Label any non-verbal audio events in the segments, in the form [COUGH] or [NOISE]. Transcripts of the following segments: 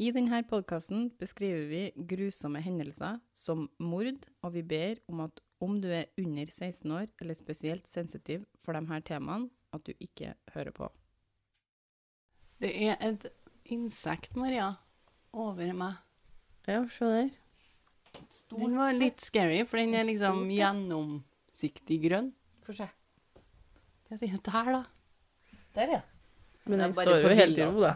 I denne podkasten beskriver vi grusomme hendelser som mord, og vi ber om at om du er under 16 år eller spesielt sensitiv for de her temaene, at du ikke hører på. Det er et insekt, Maria, over meg. Ja, se der. Den var litt scary, for den er liksom gjennomsiktig grønn. Få se. Hva er det der, da? Der, ja. Men Det den står jo helt i ro, da.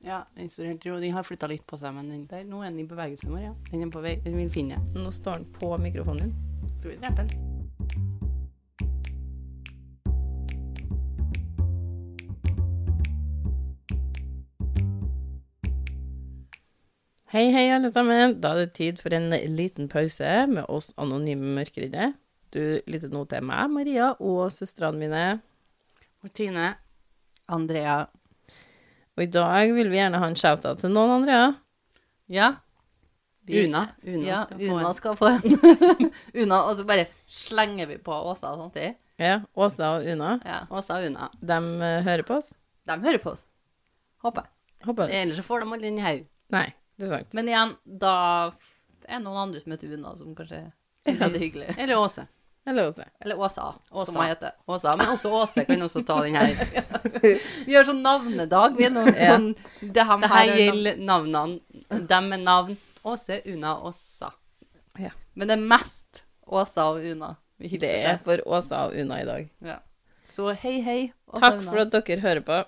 Ja, helt ro. Den har flytta litt på seg, men den der, nå er den i bevegelse, Maria. Den er på vei, den vil finne. Nå står den på mikrofonen din. Skal vi drepe den? Hei, hei, alle sammen. Da er det tid for en liten pause med oss anonyme mørkeredde. Du lytter nå til meg, Maria, og søstrene mine. Martine. Andrea. Og i dag vil vi gjerne ha en shout-out til noen, Andrea. Ja. Vi- Una. Una ja, skal Una få skal få en. [LAUGHS] Una, og så bare slenger vi på Åsa samtidig. Ja, Åsa og Una. Ja. Åsa Og Una. De uh, hører på oss. De hører på oss. Håper jeg. Håper Ellers så får de aldri inn her. Nei, det er sant. Men igjen, da er det noen andre som heter Una, som kanskje syns det er hyggelig. Eller Åse. Eller Åse. Eller Åsa, Åsa. som hun heter. Åsa. Men også Åse kan også ta den her. [LAUGHS] Vi har sånn navnedag. Vi er noen Ja. sånn Det her, Det her er gjelder navnene. Dem med navn. Åse, Una, Åsa. Men det er mest Åsa og Una vi hilser Det er for Åsa og Una i dag. Ja. Så hei, hei. Åsa Takk og Una. for at dere hører på.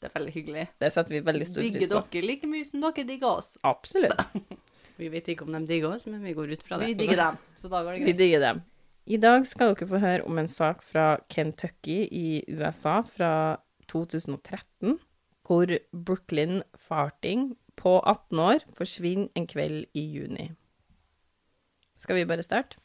Det er veldig hyggelig. Det setter vi veldig stor Digger pris på. dere like mye som dere digger oss. Absolutt. [LAUGHS] Vi vet ikke om de digger oss, men vi går ut fra det. Vi digger dem, [LAUGHS] så da går det greit. Vi digger dem. I dag skal dere få høre om en sak fra Kentucky i USA fra 2013, hvor Brooklyn Farting på 18 år forsvinner en kveld i juni. Skal vi bare starte?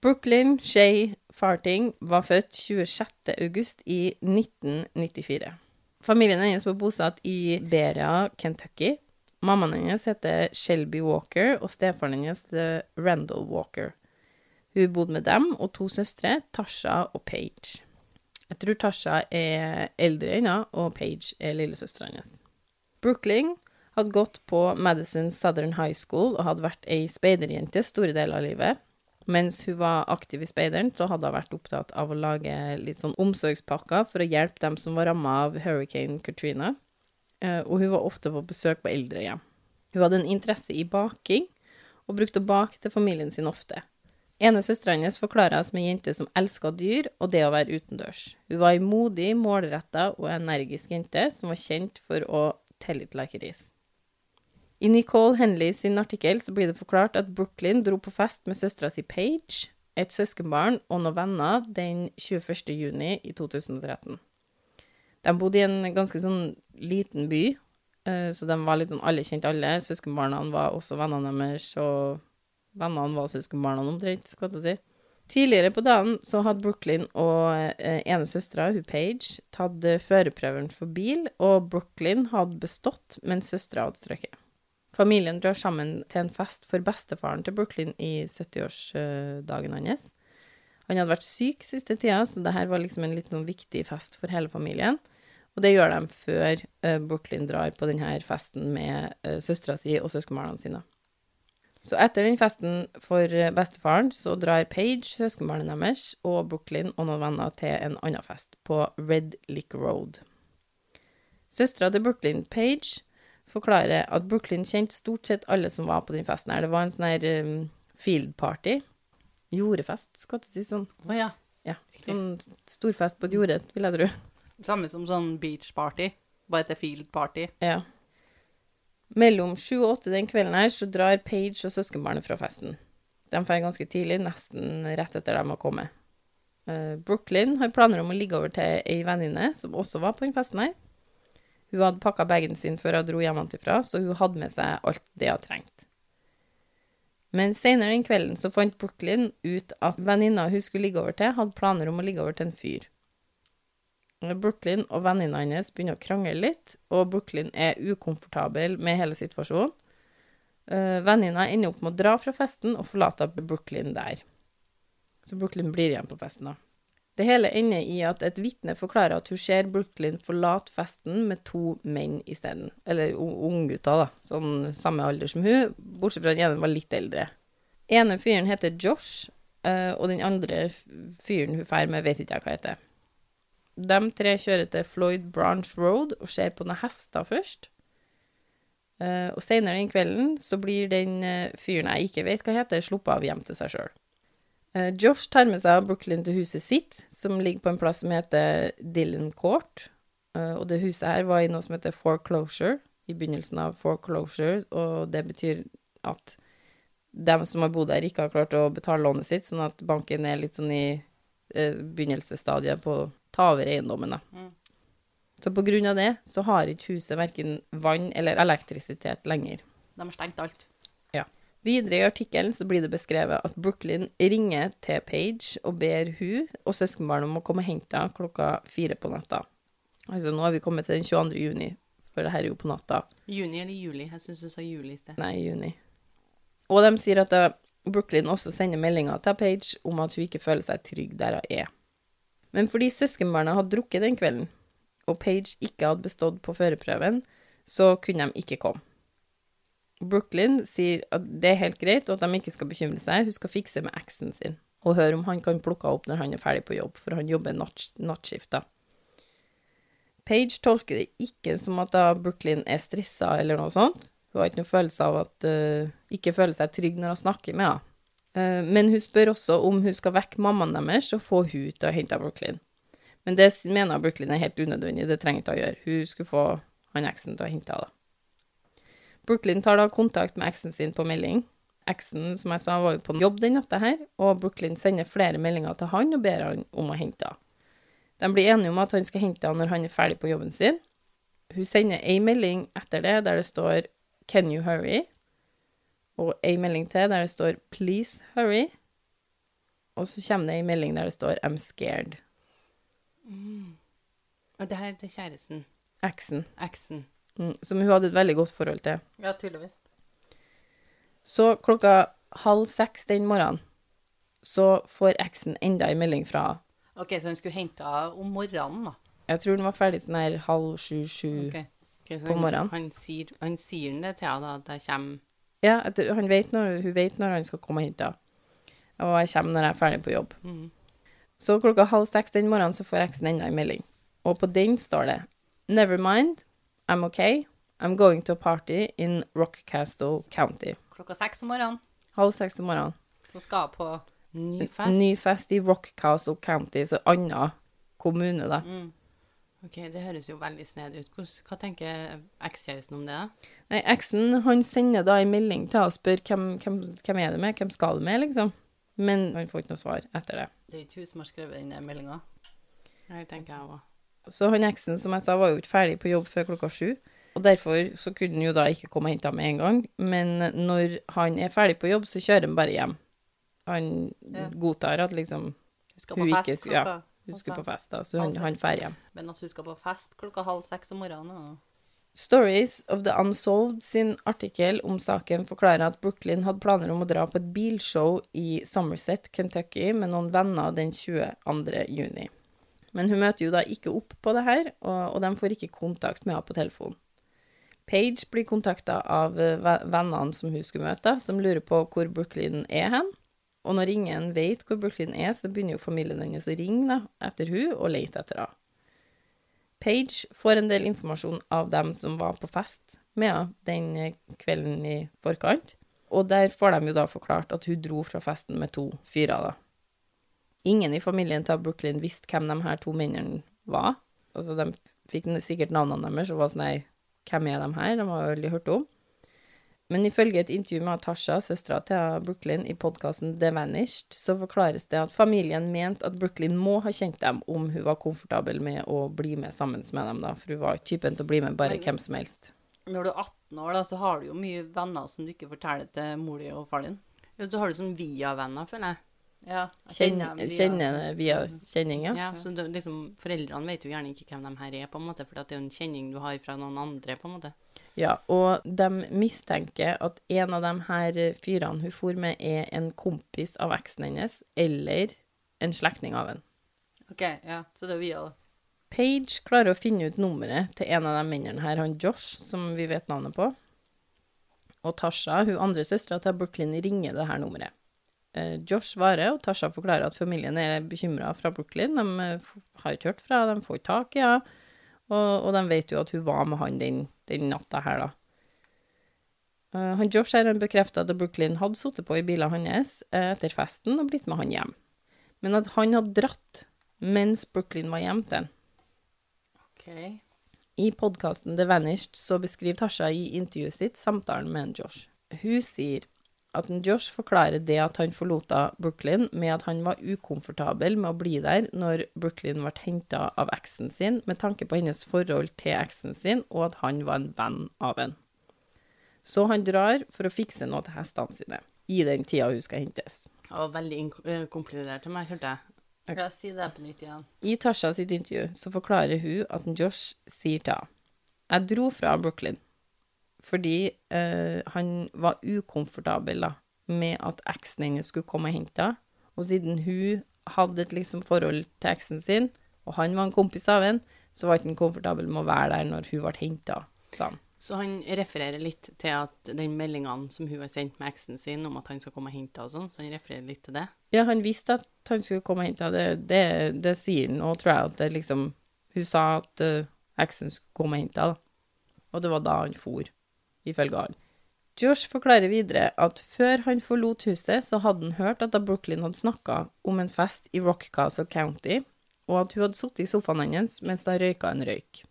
Brooklyn Shay Farting var født 26. august i 1994. Familien hennes var bosatt i Beria, Kentucky. Mammaen hennes heter Shelby Walker, og stefaren hennes heter Randall Walker. Hun bodde med dem og to søstre, Tasha og Paige. Jeg tror Tasha er eldre ennå, og Paige er lillesøstera hennes. Brooklyn hadde gått på Madison Southern High School og hadde vært ei speiderjente store deler av livet. Mens hun var aktiv i speideren, så hadde hun vært opptatt av å lage litt sånn omsorgspakker for å hjelpe dem som var ramma av Hurricane Katrina. Eh, Og hun var ofte på besøk på eldrehjem. Hun hadde en interesse i baking, og brukte å bake til familien sin ofte. Ene søstera hennes forklarer henne som ei jente som elska dyr og det å være utendørs. Hun var ei modig, målretta og energisk jente som var kjent for å tell it like it is. I Nicole Henley sin artikkel så blir det forklart at Brooklyn dro på fest med søstera si Paige, et søskenbarn og noen venner den 21. juni i 2013. De bodde i en ganske sånn liten by, eh, så de var litt sånn alle kjente alle. Søskenbarna var også vennene deres, og vennene var søskenbarna omtrent, skulle jeg si. Tidligere på dagen så hadde Brooklyn og eh, ene søstera, hun Paige, tatt eh, førerprøven for bil, og Brooklyn hadde bestått, mens søstera hadde strøket. Familien drar sammen til en fest for bestefaren til Brooklyn i 70-årsdagen hans. Han hadde vært syk siste tida, så det her var liksom en litt sånn viktig fest for hele familien. Og det gjør de før eh, Brooklyn drar på denne festen med uh, søstera si og søskenbarna sine. Så etter den festen for eh, bestefaren, så drar Paige, søskenbarnet deres, og Brooklyn og noen venner til en annen fest på Red Lick Road. Søstera til Brooklyn, Paige, forklarer at Brooklyn kjente stort sett alle som var på den festen her. Det var en sånn her um, field party. Jordefest, skal jeg si sånn. Å ja. Ja, sånn storfest på et jorde, vil jeg tro. Samme som sånn beach party, bare til field party. Ja. Mellom sju og åtte den kvelden her så drar Paige og søskenbarnet fra festen. De drar ganske tidlig, nesten rett etter de har kommet. Eh, Brooklyn har planer om å ligge over til ei venninne som også var på den festen her. Hun hadde pakka bagen sin før hun dro hjemmefra, så hun hadde med seg alt det hun trengte. Men senere den kvelden så fant Brooklyn ut at venninna hun skulle ligge over til, hadde planer om å ligge over til en fyr. Brooklyn og venninna hennes begynner å krangle litt, og Brooklyn er ukomfortabel med hele situasjonen. Uh, venninna ender opp med å dra fra festen og forlater Brooklyn der. Så Brooklyn blir igjen på festen, da. Det hele ender i at et vitne forklarer at hun ser Brooklyn forlate festen med to menn isteden. Eller unggutter, da. Sånn samme alder som hun, bortsett fra den ene var litt eldre. ene fyren heter Josh, uh, og den andre fyren hun drar med, vet ikke jeg hva heter. De tre kjører til Floyd Branch Road og ser på noen hester først. Uh, og senere den kvelden så blir den uh, fyren jeg ikke vet hva heter, sluppet av hjem til seg sjøl. Uh, Josh tar med seg Brooklyn til huset sitt, som ligger på en plass som heter Dillon Court. Eh, og det huset her var i noe som heter foreclosure, i begynnelsen av foreclosure, og det betyr at dem som har bodd der, ikke har klart å betale lånet sitt, sånn at banken er litt sånn i eh, begynnelsesstadiet på ta over eiendommen. Da. Mm. Så på grunn av det så har ikke huset verken vann eller elektrisitet lenger. De har stengt alt. Videre i artikkelen så blir det beskrevet at Brooklyn ringer til Page og ber hun og søskenbarnet om å komme og hente henne klokka fire på natta. Altså nå har vi kommet til den 22. juni, for det her er jo på natta. Juni eller juli? Jeg syns du sa juli i sted. Nei, juni. Og de sier at Brooklyn også sender meldinger til Page om at hun ikke føler seg trygg der hun er. Men fordi søskenbarnet hadde drukket den kvelden, og Page ikke hadde bestått på førerprøven, så kunne de ikke komme. Brooklyn sier at det er helt greit, og at de ikke skal bekymre seg. Hun skal fikse med eksen sin, og høre om han kan plukke henne opp når han er ferdig på jobb, for han jobber natt, nattskift da. Page tolker det ikke som at da Brooklyn er stressa eller noe sånt. Hun har ikke noen følelse av at uh, ikke føler seg trygg når hun snakker med henne. Eh, men hun spør også om hun skal vekke mammaen deres og få hun til å hente Brooklyn. Men det mener Brooklyn er helt unødvendig, det trenger hun ikke å gjøre. Hun skulle få han eksen til å hente henne. Brooklyn tar da kontakt med eksen sin på melding. Eksen, som jeg sa, var jo på jobb den natta her, og Brooklyn sender flere meldinger til han og ber han om å hente henne. De blir enige om at han skal hente henne når han er ferdig på jobben sin. Hun sender ei melding etter det der det står 'Can you hurry?' Og ei melding til der det står 'Please hurry'. Og så kommer det ei melding der det står 'I'm scared'. Og det her til kjæresten. Eksen. Eksen. Mm, som hun hadde et veldig godt forhold til. Ja, tydeligvis. Så klokka halv seks den morgenen så får eksen enda ei melding fra OK, så hun skulle hente henne om morgenen, da. Jeg tror den var ferdig sånn her halv sju-sju. okay. okay, så På han- morgenen. Han sier, han sier det til henne, da, at jeg kommer Ja, vet når, hun vet når han skal komme og hente henne. Og jeg kommer når jeg er ferdig på jobb. Mm. Så klokka halv seks den morgenen så får eksen enda en melding. Og på den står det Never mind, I'm okay. I'm going to a party in Rockcastle County. Klokka seks om morgenen. Halv seks om morgenen. Så skal hun på Ny fest? Ny fest i Rockcastle County, så annen kommune, da. mm. Ok, det høres jo veldig snedig ut. Hvordan, hva tenker ekskjæresten om det? da? Nei, eksen han sender da en melding til henne og spør hvem, hvem, hvem er det med, hvem skal det med, liksom. Men han får ikke noe svar etter det. Det er ikke hun som har skrevet den meldinga. Det tenker jeg også. Så han eksen, som jeg sa, var jo ikke ferdig på jobb før klokka sju. Og derfor så kunne han jo da ikke komme og hente henne med en gang. Men når han er ferdig på jobb, så kjører han bare hjem. Han Ja. godtar at liksom Hun skal på fest skulle- ja, klokka hun skulle på fest, da, så han, han drar hjem. Men at hun skal på fest klokka halv seks om morgenen og... Stories of the Unsolved sin artikkel om saken forklarer at Brooklyn hadde planer om å dra på et bilshow i Somerset, Kentucky, med noen venner den 22. juni. Men hun møter jo da ikke opp på det her, og, og de får ikke kontakt med henne på telefon. Page blir kontakta av eh, vennene som hun skulle møte, som lurer på hvor Brooklyn er hen. Og når ingen vet hvor Brooklyn er, så begynner jo familien hennes å ringe etter hun og lete etter henne. Page får en del informasjon av dem som var på fest med henne den eh, kvelden i forkant, og der får de jo da forklart at hun dro fra festen med to fyrer, da. Ingen i familien til Brooklyn visste hvem de her to mennene var. Altså, de fikk sikkert navnene deres og var sånn nei, hvem er de her? De har jo aldri hørt om. Men ifølge et intervju med Tasha, søstera til Brooklyn, i podkasten The Vanished, så forklares det at familien mente at Brooklyn må ha kjent dem om hun var komfortabel med å bli med sammen med dem, da, for hun var typen til å bli med bare Men- hvem som helst. Når du er 18 år, da, så har du jo mye venner som du ikke forteller til mor di og far din. Ja, så har du sånn via-venner, føler jeg. Ja, jeg Kjenner, via- kjenner via kjenning, ja. Ja, så det, liksom, Foreldrene vet jo gjerne ikke hvem de her er, på en måte, for det er jo en kjenning du har fra noen andre. på en måte. Ja, og de mistenker at en av de her fyrene hun for med, er en kompis av eksen hennes, eller en slektning av henne. OK, ja. Så det er via, da. Page klarer å finne ut nummeret til en av de mennene her, han Josh, som vi vet navnet på. Og Tasha, hun andre søstera til Brooklyn, ringer det her nummeret. Eh, Josh svarer, og Tasha forklarer at familien er bekymra fra Brooklyn. De eh, har ikke hørt fra, de får ikke tak i henne. Og, og de vet jo at hun var med han den, den natta her, da. Eh, han Josh her han bekrefta at Brooklyn hadde sittet på i bilen hans eh, etter festen og blitt med han hjem. Men at han hadde dratt mens Brooklyn var hjemme til han. OK. I podkasten The Vanished så beskriver Tasha i intervjuet sitt samtalen med Josh. Hun sier at en Josh forklarer det at han forlot Brooklyn med at han var ukomfortabel med å bli der når Brooklyn ble henta av eksen sin, med tanke på hennes forhold til eksen sin, og at han var en venn av en. Så han drar for å fikse noe til hestene sine, i den tida hun skal hentes. Det var veldig eh, komplisert til meg, hørte jeg. Okay. jeg si det på nytt igjen? I Tasha sitt intervju så forklarer hun at Josh sier til henne Jeg dro fra Brooklyn fordi eh, han var ukomfortabel da, med at eksen hennes skulle komme og hente henne. Og siden hun hadde et liksom forhold til eksen sin, og han var en kompis av henne, så var ikke han komfortabel med å være der når hun ble henta, sa han. Så han refererer litt til at den meldingene som hun har sendt med eksen sin om at han skal komme og hente og sånn, så han refererer litt til det. Ja, han visste at han skulle komme og hente henne. Det, det, det sier han, og tror jeg at det liksom Hun sa at uh, eksen skulle komme og hente henne. Og det var da han for, ifølge han. Josh forklarer videre at før han forlot huset, så hadde han hørt at da Brooklyn hadde snakka om en fest i Rockcastle County, og at hun hadde sittet i sofaen hans mens hun røyka en røyk.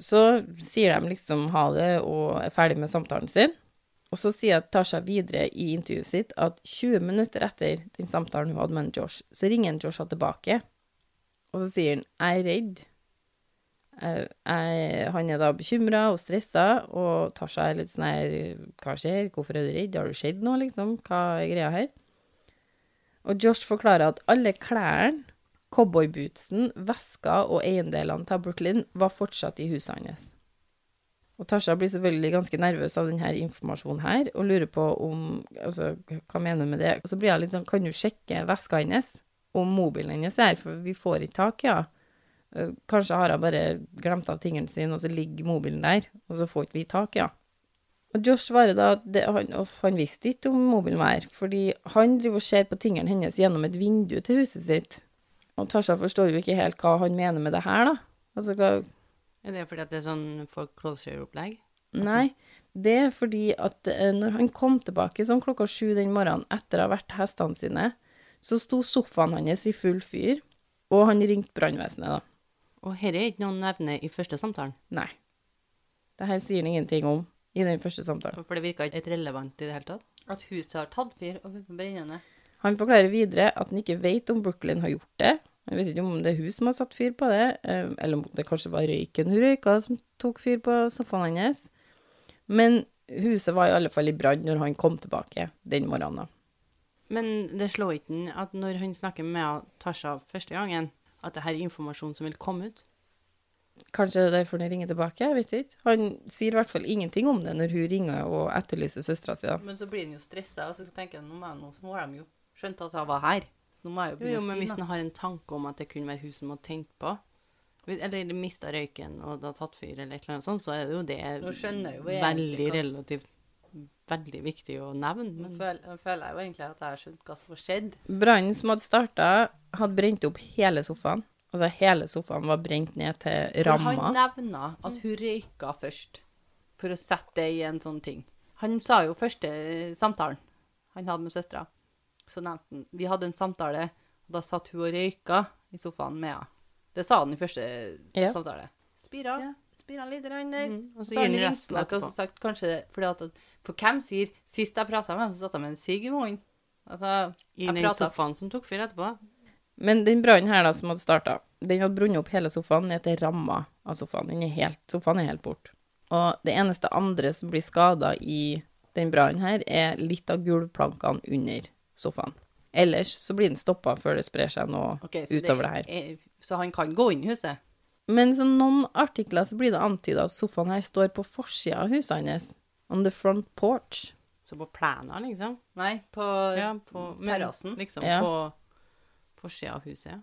Så sier de liksom ha det og er ferdig med samtalen sin. Og så sier Tasha videre i intervjuet sitt at 20 minutter etter den samtalen hun hadde med Josh, så ringer Josh tilbake, og så sier han 'jeg er redd'. Jeg, han er da bekymra og stressa, og Tasha er litt sånn her 'Hva skjer? Hvorfor er du redd? Har det skjedd noe, liksom? Hva er greia her?' Og Josh forklarer at alle klærne, cowboybootsen, veska og eiendelene til Brooklyn var fortsatt i huset hans. Og Tasha blir selvfølgelig ganske nervøs av denne informasjonen her, og lurer på om Altså, hva mener du med det? Og så blir hun litt sånn Kan du sjekke veska hennes? Om mobilen hennes er her, for vi får ikke tak i henne. Eh, Kanskje har hun bare glemt av tingene sine, og så ligger mobilen der, og så får ikke vi tak i henne. Og Josh svarer da at det, han, off, han visste ikke om mobilen var her, fordi han driver og ser på tingene hennes gjennom et vindu til huset sitt. Og Tasha forstår jo ikke helt hva han mener med det her, da. Altså, hva, Er det fordi at det er sånn foreclosure-opplegg? Nei, det er fordi at eh, når han kom tilbake sånn klokka sju den morgenen etter å ha vært hestene sine, så sto sofaen hans i full fyr, og han ringte brannvesenet, da. Og dette er ikke noen nevne i første samtalen, Nei. Dette sier han ingenting om i den første samtalen. for det virka ikke relevant i det hele tatt. At huset har tatt fyr og brenner ned. Han forklarer videre at han ikke vet om Brooklyn har gjort det. Han vet ikke om det er hun som har satt fyr på det, eh, eller om det kanskje var røyken hun røyka som tok fyr på sofaen hans. Men huset var i alle fall i brann når han kom tilbake den morgenen. Men det slår ikke han at når han snakker med Tasha første gangen, at det her er informasjon som vil komme ut. Kanskje det er derfor han ringer tilbake, jeg vet ikke. Han sier i hvert fall ingenting om det når hun ringer og etterlyser søstera si. Men så blir han jo stressa, og så tenker han nå nå har de jo skjønt at jeg var her. Så nå må jeg jo Jo, begynne jo, men å hvis si han har en tanke om at det kunne være hun som hadde tent på, eller mista røyken og det har tatt fyr, eller et eller annet sånt, så er det jo det Nå jeg veldig relativt veldig viktig å nevne. Men nå føler jeg jo egentlig at jeg har skjønt hva som har skjedd. Brannen som hadde starta, hadde brent opp hele sofaen. Altså hele sofaen var brent ned til For han nevna at hun røyka først, for å sette det i en sånn ting. Han sa jo første samtalen han hadde med søstera, så nevnte han Vi hadde en samtale, og da satt hun og røyka i sofaen med henne. Det sa han i første Ja. samtale. Spira. Ja. Spira litt der. Mm, og så gir han han resten og etterpå. så sagt kanskje det, fordi at, For hvem sier Sist jeg prata med ham, så satt jeg med en sigg i munnen. Altså, I den pratet- sofaen som tok fyr etterpå. Men den brannen her da, som hadde starta, den hadde brunnet opp hele sofaen ned til ramma av sofaen. Den er helt, sofaen er helt bort. Og det eneste andre som blir skada i den brannen her, er litt av gulvplankene under sofaen. Ellers så blir den stoppa før det sprer seg noe okay, utover utover det her. Er, så han kan gå inn i huset? Men som noen artikler så blir det antyda at sofaen her står på forsida av huset hans. On the front porch. Så på plena, liksom. Nei, på Ja, på terrassen. Liksom Ja. på forsida av huset.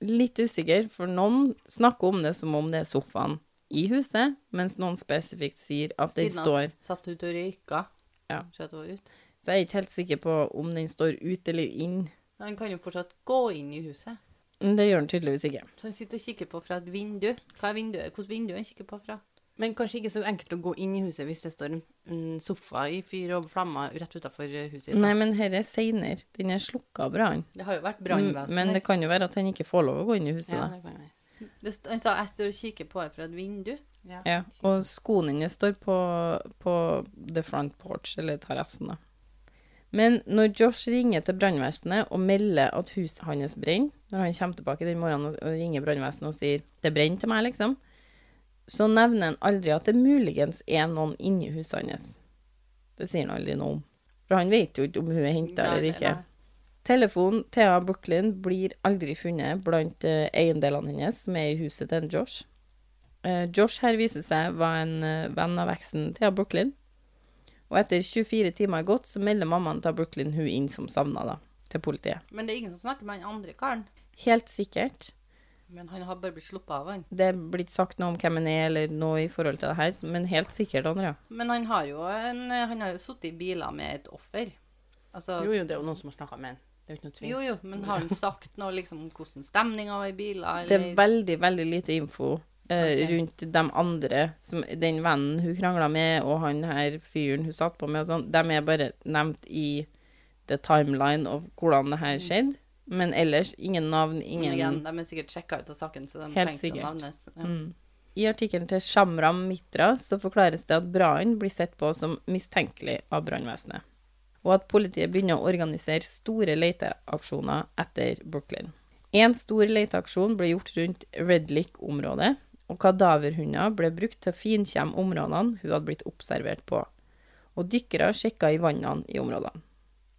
litt usikker, for noen snakker om det som om det er sofaen i huset, mens noen spesifikt sier at den Siden han satt ut og røyka. Ja. Så det var ut. Så jeg er ikke helt sikker på om den står ut eller inn. Han kan jo fortsatt gå inn i huset. Men det gjør den tydeligvis ikke. Så han sitter og kikker på fra et vindu. Hva er vinduet? Hvilket vindu han kikker på fra? Men kanskje ikke så enkelt å gå inn i huset hvis det står en, sofa i fyr og flammer rett utafor huset. da. Nei, men her er seinere. Den er slukka av brann. Det har jo vært Mm, brannvesen Men det kan jo være at han ikke får lov å gå inn i huset, Ja, da. det kan være. Det Han sa jeg står og kikker på her fra et vindu. Ja. Ja. Og skoene dine står på, på the front porch, eller terrassen, da. Men når Josh ringer til brannvesenet og melder at huset hans brenner, når han kommer tilbake den morgenen og, ringer brannvesenet og sier 'det brenner til meg', liksom, så nevner han aldri at det muligens er noen inni huset hans. Det sier han aldri noe om. For han vet jo ikke om hun er henta eller ikke. Telefonen Thea Brooklyn blir aldri funnet blant eh, eiendelene hennes som er i huset til Josh. Eh, Josh her viser seg var en eh, venn av eksen Thea Brooklyn. Og etter 24 timer er gått, så melder mammaen til Brooklyn hun inn som savna, da, til politiet. Men det er ingen som snakker med han andre karen. Helt sikkert. Men han har bare blitt sluppet av, han. Det er blitt sagt noe om hvem han er, eller noe i forhold til det her, men helt sikkert, Andrea. Men han har jo, en, han har jo sittet i biler med et offer. Altså, Jo, jo, det er jo noen som har snakka med han. Det er jo ikke noe tvil. jo, jo, men har han sagt noe liksom om hvordan stemninga var i biler? Det er veldig, veldig lite info eh, Ok. rundt de andre, som, den vennen hun krangla med, og han her fyren hun satt på med og sånn. De er bare nevnt i the timeline of hvordan det her skjedde. Men ellers ingen navn, Men ingen igjen, de er sikkert sjekka ut av saken, så de Helt sikkert. navnes. Ja. Mm. I artikkelen til Shamram Mitra så forklares det at brannen blir sett på som mistenkelig av brannvesenet, og at politiet begynner å organisere store leteaksjoner etter Brooklyn. En stor leteaksjon ble gjort rundt Red Lick-området, og kadaverhunder ble brukt til å finkjemme områdene hun hadde blitt observert på, og dykkere sjekka i vannene i områdene.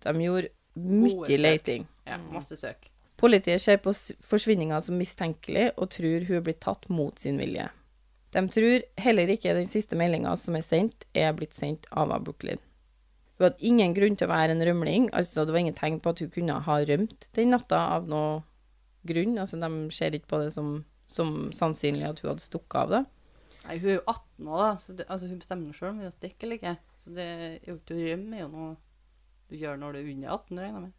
De gjorde mye leiting. ja, masse søk. Politiet ser på forsvinninga som mistenkelig, og tror hun er blitt tatt mot sin vilje. De tror heller ikke den siste meldinga som er sendt, er blitt sendt av av Brooklyn. Hun hadde ingen grunn til å være en rømling, altså det var ingen tegn på at hun kunne ha rømt den natta av noe grunn. Altså de ser ikke på det som, som sannsynlig at hun hadde stukket av det. Nei, hun er jo 18 nå, da, så det, altså, hun bestemmer sjøl om hun vil stikke eller ikke. Så det er jo ikke å rømme er jo noe du gjør når du er under 18, regner jeg med.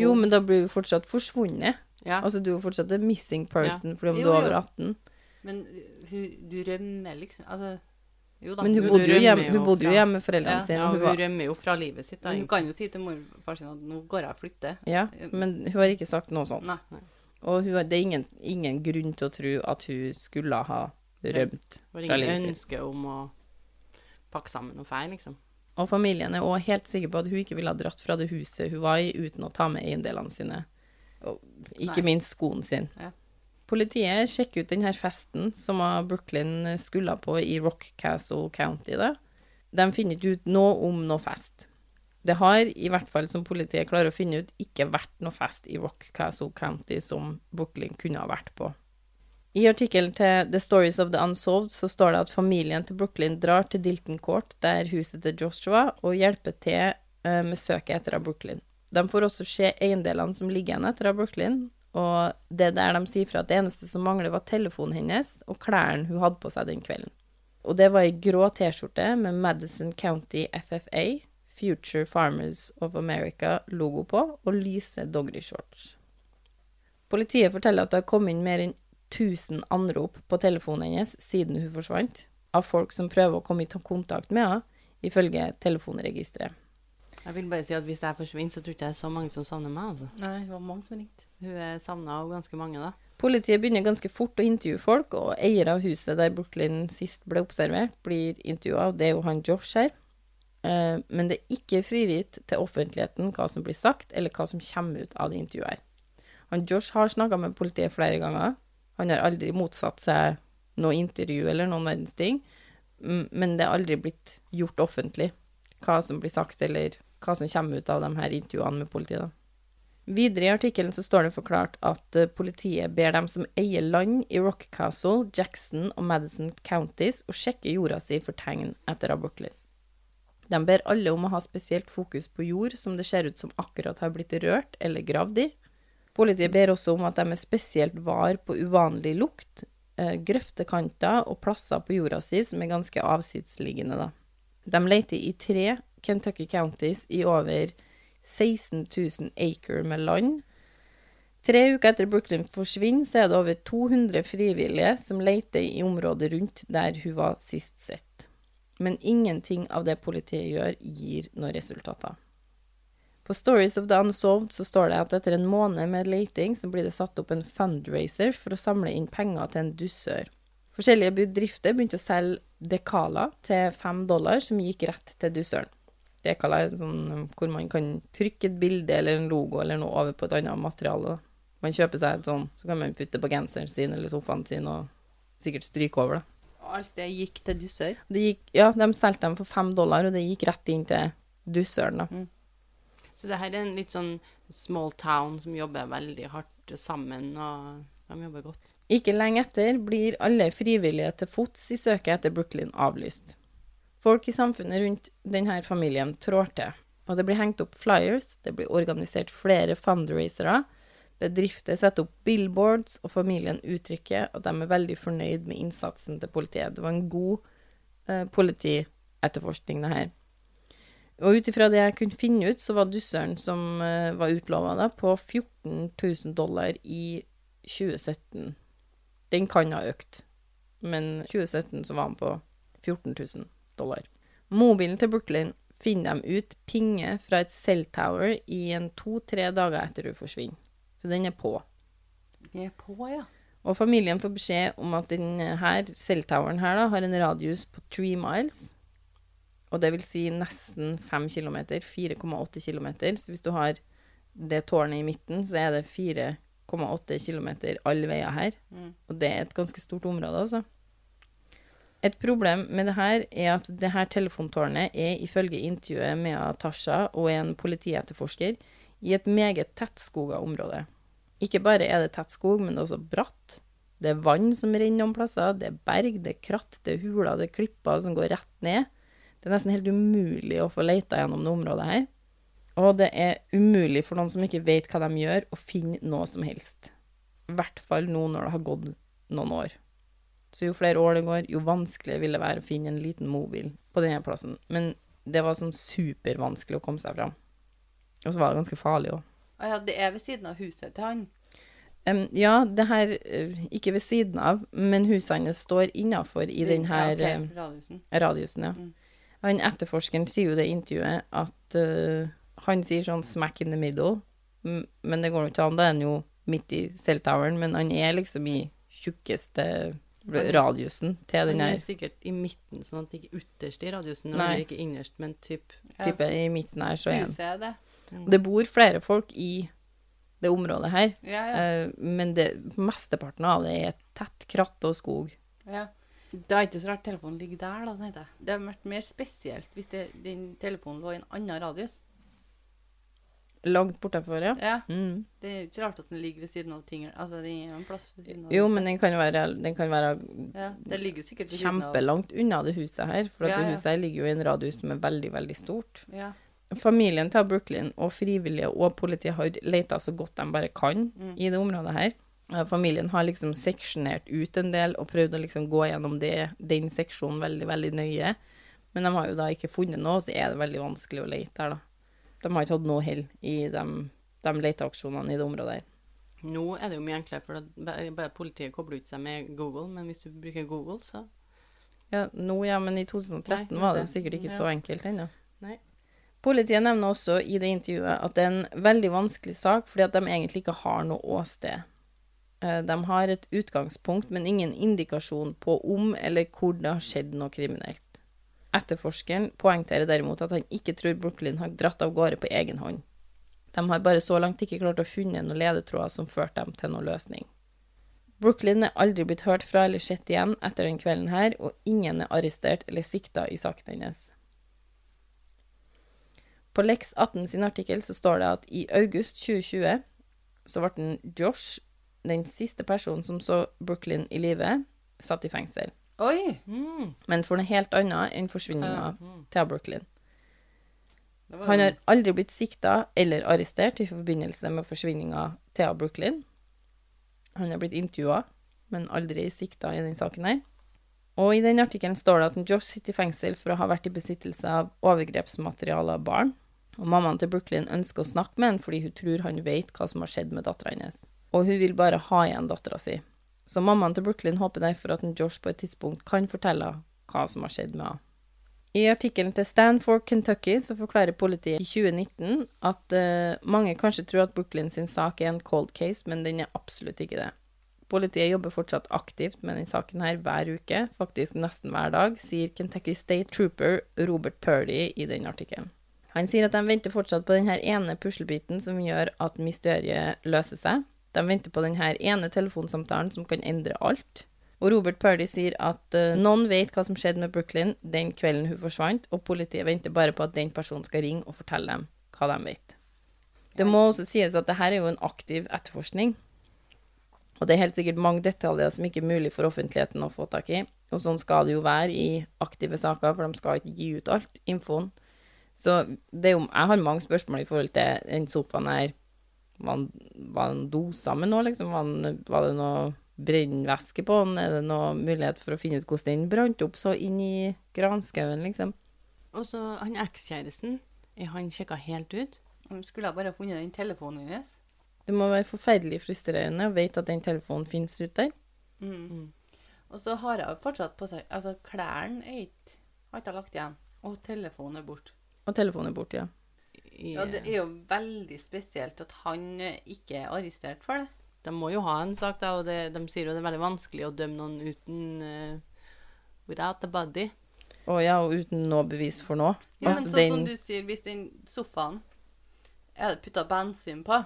Jo, men da blir hun fortsatt forsvunnet. Ja. Altså du er fortsatt en missing person fordi om Jo, du er over 18. Men hun, du rømmer liksom Altså, jo da. Men hun Jo, bodde du jo hjemme, hun bodde jo hjemme med foreldrene Ja, sine. ja, hun hun rømmer jo fra livet sitt. Da, hun kan jo si til morfar sin at nå går jeg og flytter. ja, men hun har ikke sagt noe sånt. Nei. Og hun, det er ingen, ingen grunn til å tro at hun skulle ha rømt Det var ingen ønske om å pakke sammen noe feil, liksom. Og familien er også helt sikker på at hun ikke ville ha dratt fra det huset hun var i, uten å ta med eiendelene sine. Og ikke Nei. minst skoen sin. Ja. Politiet sjekker ut denne festen som Brooklyn skulle på i Rock Castle County. Da. De finner ikke ut noe om noe fest. Det har, i hvert fall som politiet klarer å finne ut, ikke vært noe fest i Rock Castle County som Brooklyn kunne ha vært på. I artikkelen til The Stories of the Unsolved så står det at familien til Brooklyn drar til Dilton Court, der huset til Joshua, og hjelper til eh, med søket etter av Brooklyn. De får også se eiendelene som ligger igjen etter av Brooklyn, og det er der de sier fra at det eneste som mangler, var telefonen hennes og klærne hun hadde på seg den kvelden. Og det var ei grå T-skjorte med Madison County FFA, Future Farmers of America-logo på, og lyse doggerishorts. Politiet forteller at det har kommet inn mer enn 1000 anrop på telefonen hennes siden hun forsvant, av folk som prøver å komme i kontakt med henne, ifølge telefonregisteret. Jeg vil bare si at hvis jeg forsvinner, så tror ikke jeg det er så mange som savner meg. altså. Nei, det var mange som ringte. Hun er savna av ganske mange, da. Politiet begynner ganske fort å intervjue folk, og eier av huset der Brooklyn sist ble observert, blir intervjua. Det er jo han Josh her. Eh, Men det er ikke frigitt til offentligheten hva som blir sagt, eller hva som kommer ut av det intervjuet her. Han Josh har snakka med politiet flere ganger. Han har aldri motsatt seg noe intervju eller noen verdens ting, men det er aldri blitt gjort offentlig hva som blir sagt, eller hva som kommer ut av de her intervjuene med politiet. da. Videre i artikkelen står det forklart at eh, politiet ber dem som eier land i Rock Castle, Jackson og Madison Counties å sjekke jorda si for tegn etter Brooklyn. De ber alle om å ha spesielt fokus på jord som det ser ut som akkurat har blitt rørt eller gravd i, Politiet ber også om at de er spesielt var på uvanlig lukt, eh, grøftekanter og plasser på jorda si som er ganske avsidesliggende, da. De leter i tre Kentucky counties i over 16 000 acre med land. Tre uker etter Brooklyn forsvinner, så er det over 200 frivillige som leter i området rundt der hun var sist sett. Men ingenting av det politiet gjør, gir noen resultater. På Stories of the Unsolved så står det at etter en måned med leting, så blir det satt opp en fundraiser for å samle inn penger til en dusør. Forskjellige bedrifter begynte å selge dekaler til fem dollar, som gikk rett til dusøren. Dekaler er sånn hvor man kan trykke et bilde eller en logo eller noe over på et annet materiale. Man kjøper seg et sånn, så kan man putte på genseren sin eller sofaen sin og sikkert stryke over, da. Alt det gikk til dusør? Ja, de solgte dem for fem dollar, og det gikk rett inn til dusøren, da. Så det her er en litt sånn small town som jobber veldig hardt sammen, og de jobber godt. Ikke lenge etter blir alle frivillige til fots i søket etter Brooklyn avlyst. Folk i samfunnet rundt denne familien trår til, og det blir hengt opp flyers, det blir organisert flere fundraisere, bedrifter setter opp billboards, og familien uttrykker at de er veldig fornøyd med innsatsen til politiet. Det var en god eh, politietterforskning, det her. Og ut ifra det jeg kunne finne ut, så var dusseren som eh, var utlova da, på 14 000 dollar i 2017. Den kan ha økt, men 2017 så var han på 14 000 dollar. Mobilen til Brooklyn finner de ut pinge fra et cell tower i en to-tre dager etter hun forsvinner. Så den er på. Den er på, ja. Og familien får beskjed om at denne her, celltoweren her da, har en radius på 3 miles. Og det vil si nesten 5 km, 4,8 km. Så hvis du har det tårnet i midten, så er det 4,8 km alle veier her. Og det er et ganske stort område, altså. Et problem med det her er at det her telefontårnet er ifølge intervjuet med Tasha og en politietterforsker i et meget tettskoga område. Ikke bare er det tett skog, men det er også bratt. Det er vann som renner noen plasser, det er berg, det er kratt, det er huler, det er klipper som går rett ned. Det er nesten helt umulig å få leita gjennom det området her. Og det er umulig for noen som ikke vet hva de gjør, å finne noe som helst. I hvert fall nå når det har gått noen år. Så jo flere år det går, jo vanskeligere vil det være å finne en liten mobil på denne plassen. Men det var sånn supervanskelig å komme seg fram. Og så var det ganske farlig òg. Å ja, det er ved siden av huset til han. Um, ja, det her eh, ikke ved siden av, men husene står innafor i den her ja, okay. radiusen. radiusen, ja. Mm. Han etterforskeren sier jo det i intervjuet at uh, han sier sånn 'smack in the middle', men det går jo ikke an. Da er han jo midt i celltoweren, men han er liksom i tjukkeste radiusen til den her. Han er sikkert i midten, sånn at ikke er ytterst i radiusen, Nei. eller ikke innerst, men typ Ja. type i midten her, så er han. Huset er det. Det bor flere folk i det området her, Ja, ja. eh, men det, mesteparten av det er tett kratt og skog. ja. Det er ikke så rart telefonen ligger der, da, tenkte jeg. Det hadde vært mer spesielt hvis det, din telefon lå i en annen radius. Langt bortenfor, ja. Ja. Mm. Det er ikke rart at den ligger ved siden av ting. Altså, den er en plass ved siden av Jo, huset. men den kan være, den kan være Ja, det kjempelangt unna det huset her, for Ja, det huset her ligger jo i en radius som er veldig, veldig stort. Ja. Familien til Brooklyn og frivillige og politiet har leita så godt de bare kan Mm. i det området her. Familien har liksom seksjonert ut en del og prøvd å liksom gå gjennom det, den seksjonen veldig, veldig nøye. Men de har jo da ikke funnet noe, så er det veldig vanskelig å lete her, da. De har ikke hatt noe hell i de, de leteaksjonene i det området her. Nå er det jo mye enklere, for bare politiet kobler ut seg med Google, men hvis du bruker Google, så Ja, nå ja, men i 2013 Nei, var det det- jo sikkert ikke ja. så enkelt ennå. Nei. Politiet nevner også i det intervjuet at det er en veldig vanskelig sak, fordi at de egentlig ikke har noe åsted. Eh, De har et utgangspunkt, men ingen indikasjon på om eller hvor det har skjedd noe kriminelt. Etterforskeren poengterer derimot at han ikke tror Brooklyn har dratt av gårde på egen hånd. De har bare så langt ikke klart å funne noen ledetråder som førte dem til noen løsning. Brooklyn er aldri blitt hørt fra eller sett igjen etter den kvelden her, og ingen er arrestert eller sikta i saken hennes. På Lex 18 sin artikkel så står det at i august 2020 så ble den Josh, den siste personen som så Brooklyn i live, satt i fengsel. Oi! mm. Men for noe helt annet enn forsvinninga til Brooklyn. Han har aldri blitt sikta eller arrestert i forbindelse med forsvinninga til Brooklyn. Han har blitt intervjua, men aldri sikta i den saken her. Og i den artikkelen står det at Josh sitter i fengsel for å ha vært i besittelse av overgrepsmateriale av barn. Og mammaen til Brooklyn ønsker å snakke med han fordi hun tror han vet hva som har skjedd med dattera hennes. Og hun vil bare ha igjen dattera si. Så mammaen til Brooklyn håper derfor at Josh på et tidspunkt kan fortelle hva som har skjedd med henne. I artikkelen til Stanford, Kentucky, så forklarer politiet i 2019 at uh, mange kanskje tror at Brooklyn sin sak er en cold case, men den er absolutt ikke det. Politiet jobber fortsatt aktivt med denne saken her hver uke, faktisk nesten hver dag, sier Kentucky State Trooper Robert Purdy i den artikkelen. Han sier at de venter fortsatt på denne ene puslebiten som gjør at mysteriet løser seg. De venter på denne ene telefonsamtalen som kan endre alt. Og Robert Purdy sier at uh, noen vet hva som skjedde med Brooklyn den kvelden hun forsvant, og politiet venter bare på at den personen skal ringe og fortelle dem hva de vet. Det må også sies at dette er jo en aktiv etterforskning. Og det er helt sikkert mange detaljer som ikke er mulig for offentligheten å få tak i. Og sånn skal det jo være i aktive saker, for de skal ikke gi ut alt infoen. Så det er jo, jeg har mange spørsmål i forhold til den sofaen her. Var den dosa med noe, liksom? Var, han, var det noe brennvæske på den? Er det noe mulighet for å finne ut hvordan den brant opp så inn i granskauen, liksom? Og så han ekskjæresten, er han sjekka helt ut? Han skulle ha bare funnet den telefonen hennes. Det må være forferdelig frustrerende å vite at den telefonen finnes ute der. Mm. Og så har jeg fortsatt på seg Altså, klærne er ikke Har ikke lagt igjen. Og telefonen er borte. Og telefonen er borte, ja. Yeah. Ja, det er jo veldig spesielt at han ikke er arrestert for det. De må jo ha en sak, da, og det, de sier jo det er veldig vanskelig å dømme noen uten uh, Without the body. Å ja, og uten noe bevis for noe. Ja, altså, men sånn den, som du sier, hvis den sofaen er det putta bensin på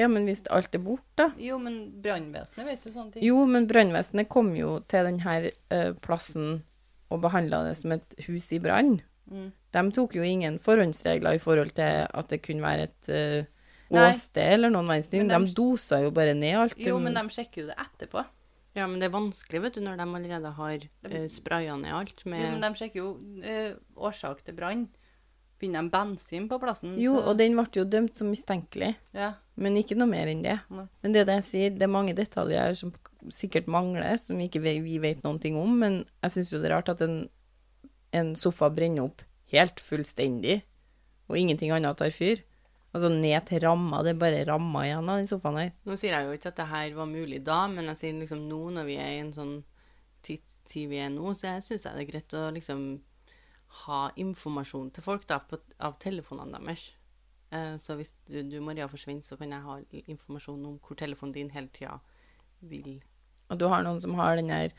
ja, men hvis alt er borte, da? Jo, men brannvesenet vet jo sånne ting. Jo, men brannvesenet kom jo til denne uh, plassen og behandla det som et hus i brann. Mm. De tok jo ingen forhåndsregler i forhold til at det kunne være et uh, åsted eller noen verdens ting. De, De dem- dosa jo bare ned alt. Jo, men de sjekker jo det etterpå. Ja, men det er vanskelig, vet du, når de allerede har uh, spraya ned alt med Jo, men de sjekker jo uh, årsak til brann. Finner de bensin på plassen, Jo, så og den ble jo dømt som mistenkelig, ja. men ikke noe mer enn det. Nei. Men det er det jeg sier, det er mange detaljer som sikkert mangler, som ikke vi, vi vet noen ting om, men jeg syns jo det er rart at en, en sofa brenner opp helt fullstendig, og ingenting annet tar fyr. Altså ned til ramma, det er bare ramma igjen av den sofaen her. Nå sier jeg jo ikke at det her var mulig da, men jeg sier liksom nå når vi er i en sånn tid vi er nå, så jeg synes det er greit å liksom ha informasjon til folk da, på, av telefonene deres. Eh, så hvis du, du Maria forsvinner, så kan jeg ha informasjon om hvor telefonen din hele tida vil Og du har noen som har den der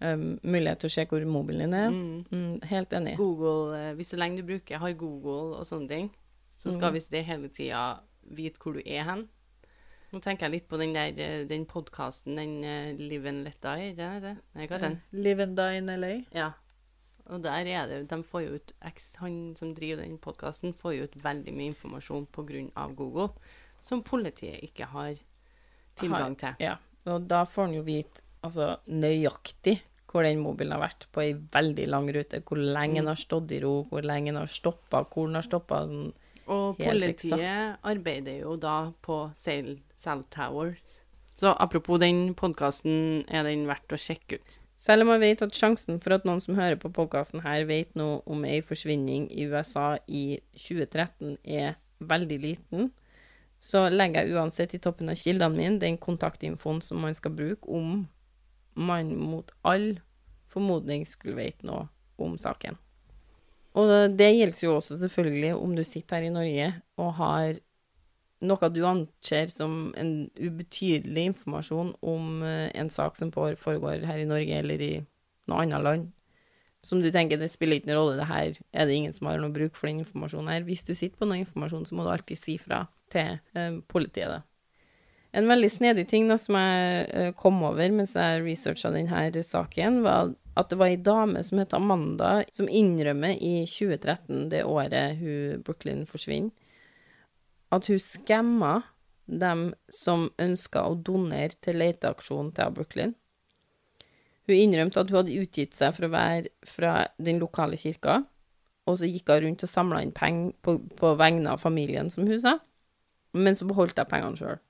um, mulighet til å se hvor mobilen din er. mm. Mm, helt enig. Google, eh, Hvis så lenge du bruker, har Google og sånne ting, så skal mm. visst det hele tida vite hvor du er hen. Nå tenker jeg litt på den der, eh, den podkasten, den uh, Live and Let Die, er det det? Nei, hva er den? Live and die in LA. Ja. Og der er det De får jo ut Han som driver den podkasten, får jo ut veldig mye informasjon pga. Google, som politiet ikke har tilgang til. Ja, og da får han jo vite altså, nøyaktig hvor den mobilen har vært på ei veldig lang rute. Hvor lenge den har stått i ro, hvor lenge den har stoppa, hvor den har stoppa. Sånn. Og politiet eksakt. arbeider jo da på Cell Towers. Så apropos den podkasten, er den verdt å sjekke ut. Selv om jeg vet at sjansen for at noen som hører på podkasten her, vet noe om ei forsvinning i USA i 2013 er veldig liten, så legger jeg uansett i toppen av kildene mine den kontaktinfoen som man skal bruke om man mot all formodning skulle vite noe om saken. Og det gjelder jo også selvfølgelig om du sitter her i Norge og har noe du anser som en ubetydelig informasjon om eh, en sak som foregår her i Norge eller i noe annet land, som du tenker det spiller ikke noen rolle, det her er det ingen som har noe bruk for den informasjonen her. Hvis du sitter på noe informasjon, så må du alltid si fra til eh, politiet, da. En veldig snedig ting da, som jeg eh, kom over mens jeg researcha denne saken, var at det var ei dame som het Amanda, som innrømmer i 2013, det året hun Brooklyn forsvinner, at hun skamma dem som ønska å donere til leteaksjonen til Brooklyn. Hun innrømte at hun hadde utgitt seg for å være fra den lokale kirka, og så gikk hun rundt og samla inn penger på, på vegne av familien, som hun sa, men så beholdt hun pengene sjøl.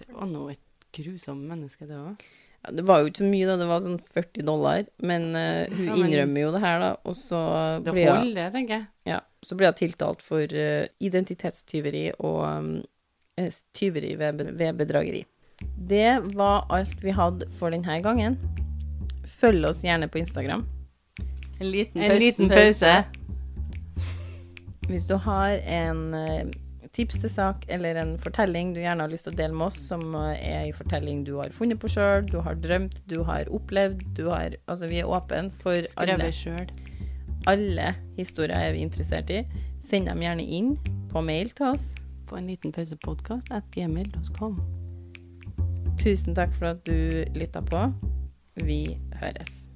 Det var nå et grusomt menneske, det òg. Ja, det var jo ikke så mye, da. Det var sånn 40 dollar. Men uh, hun Ja, men- innrømmer jo det her, da. Og så Det blir hun holder, tenker jeg. ja, så blir hun tiltalt for eh, identitetstyveri og um, eh, tyveri ved, ved bedrageri. Det var alt vi hadde for denne gangen. Følg oss gjerne på Instagram. En liten En pause. liten pause. [LAUGHS] Hvis du har en eh, tips til sak eller en fortelling du gjerne har lyst til å dele med oss, som er en fortelling du har funnet på sjøl, du har drømt, du har opplevd, du har Altså, vi er åpne for alle, Skrevet sjøl. Alle historier er vi interessert i. Send dem gjerne inn på mail til oss. På en liten pausepodkast at gmail.com. Tusen takk for at du lytta på. Vi høres.